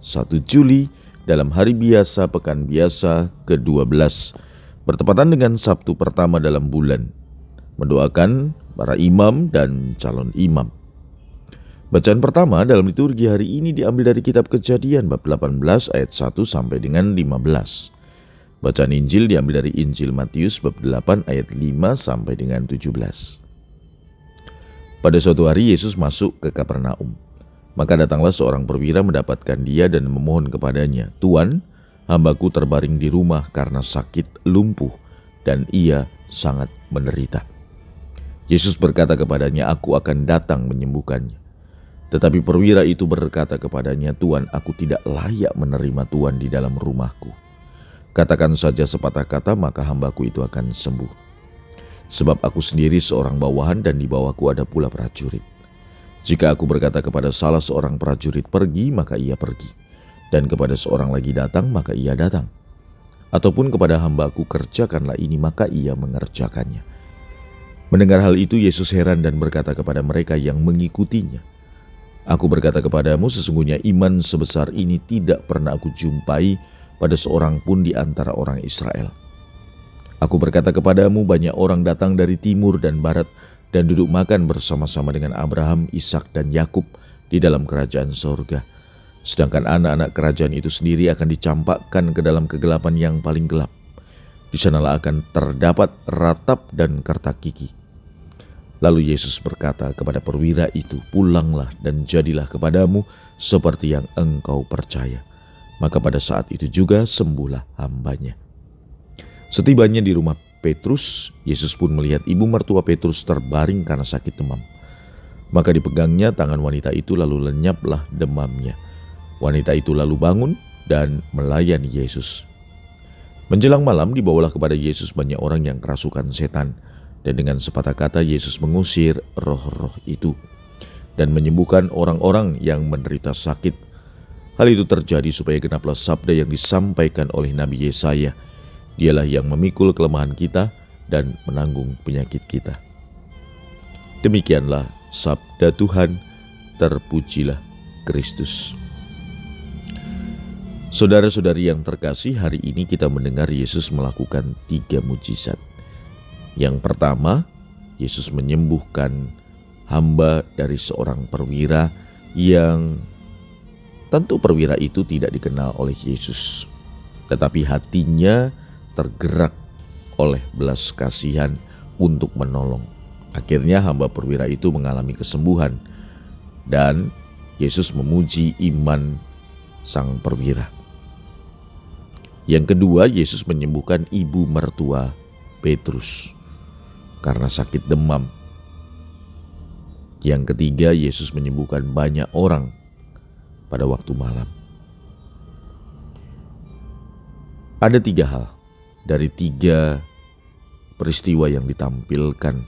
1 Juli dalam hari biasa pekan biasa ke-12 bertepatan dengan Sabtu pertama dalam bulan. Mendoakan para imam dan calon imam. Bacaan pertama dalam liturgi hari ini diambil dari kitab Kejadian bab 18 ayat 1 sampai dengan 15. Bacaan Injil diambil dari Injil Matius bab 8 ayat 5 sampai dengan 17. Pada suatu hari Yesus masuk ke Kapernaum. Maka datanglah seorang perwira mendapatkan dia dan memohon kepadanya, Tuan, hambaku terbaring di rumah karena sakit lumpuh dan ia sangat menderita. Yesus berkata kepadanya, aku akan datang menyembuhkannya. Tetapi perwira itu berkata kepadanya, Tuan, aku tidak layak menerima Tuan di dalam rumahku. Katakan saja sepatah kata, maka hambaku itu akan sembuh. Sebab aku sendiri seorang bawahan dan di bawahku ada pula prajurit. Jika aku berkata kepada salah seorang prajurit pergi, maka ia pergi. Dan kepada seorang lagi datang, maka ia datang. Ataupun kepada hambaku kerjakanlah ini, maka ia mengerjakannya. Mendengar hal itu, Yesus heran dan berkata kepada mereka yang mengikutinya, Aku berkata kepadamu, sesungguhnya iman sebesar ini tidak pernah aku jumpai pada seorang pun di antara orang Israel. Aku berkata kepadamu, banyak orang datang dari timur dan barat, dan duduk makan bersama-sama dengan Abraham, Ishak, dan Yakub di dalam kerajaan sorga. Sedangkan anak-anak kerajaan itu sendiri akan dicampakkan ke dalam kegelapan yang paling gelap. Di sanalah akan terdapat ratap dan kertak gigi. Lalu Yesus berkata kepada perwira itu, Pulanglah dan jadilah kepadamu seperti yang engkau percaya. Maka pada saat itu juga sembuhlah hambanya. Setibanya di rumah Petrus, Yesus pun melihat ibu mertua Petrus terbaring karena sakit demam. Maka dipegangnya tangan wanita itu lalu lenyaplah demamnya. Wanita itu lalu bangun dan melayani Yesus. Menjelang malam dibawalah kepada Yesus banyak orang yang kerasukan setan. Dan dengan sepatah kata Yesus mengusir roh-roh itu. Dan menyembuhkan orang-orang yang menderita sakit. Hal itu terjadi supaya genaplah sabda yang disampaikan oleh Nabi Yesaya Dialah yang memikul kelemahan kita dan menanggung penyakit kita. Demikianlah sabda Tuhan, terpujilah Kristus. Saudara-saudari yang terkasih, hari ini kita mendengar Yesus melakukan tiga mujizat. Yang pertama, Yesus menyembuhkan hamba dari seorang perwira yang tentu perwira itu tidak dikenal oleh Yesus, tetapi hatinya tergerak oleh belas kasihan untuk menolong. Akhirnya hamba perwira itu mengalami kesembuhan dan Yesus memuji iman sang perwira. Yang kedua, Yesus menyembuhkan ibu mertua Petrus karena sakit demam. Yang ketiga, Yesus menyembuhkan banyak orang pada waktu malam. Ada tiga hal dari tiga peristiwa yang ditampilkan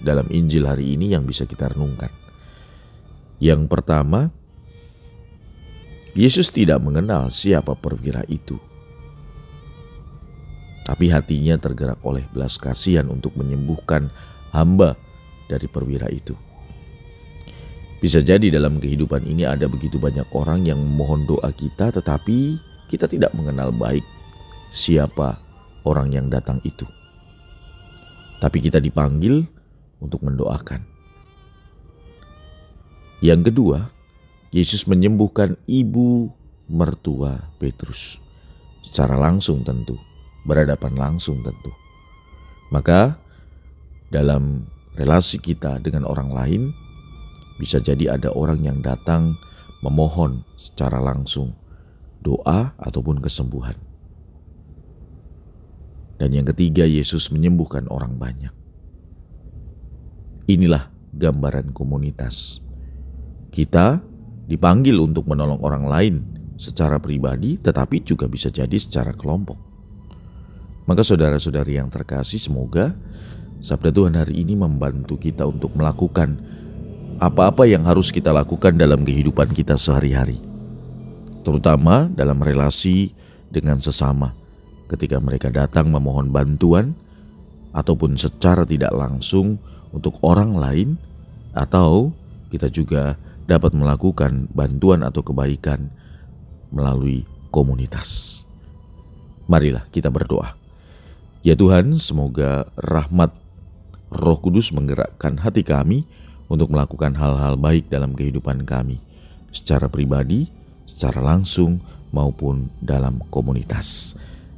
dalam Injil hari ini yang bisa kita renungkan. Yang pertama, Yesus tidak mengenal siapa perwira itu. Tapi hatinya tergerak oleh belas kasihan untuk menyembuhkan hamba dari perwira itu. Bisa jadi dalam kehidupan ini ada begitu banyak orang yang memohon doa kita tetapi kita tidak mengenal baik siapa orang yang datang itu. Tapi kita dipanggil untuk mendoakan. Yang kedua, Yesus menyembuhkan ibu mertua Petrus secara langsung tentu, berhadapan langsung tentu. Maka dalam relasi kita dengan orang lain bisa jadi ada orang yang datang memohon secara langsung doa ataupun kesembuhan. Dan yang ketiga, Yesus menyembuhkan orang banyak. Inilah gambaran komunitas. Kita dipanggil untuk menolong orang lain secara pribadi, tetapi juga bisa jadi secara kelompok. Maka saudara-saudari yang terkasih, semoga sabda Tuhan hari ini membantu kita untuk melakukan apa-apa yang harus kita lakukan dalam kehidupan kita sehari-hari. Terutama dalam relasi dengan sesama. Ketika mereka datang memohon bantuan ataupun secara tidak langsung untuk orang lain atau kita juga dapat melakukan bantuan atau kebaikan melalui komunitas. Marilah kita berdoa. Ya Tuhan, semoga rahmat Roh Kudus menggerakkan hati kami untuk melakukan hal-hal baik dalam kehidupan kami, secara pribadi, secara langsung, maupun dalam komunitas.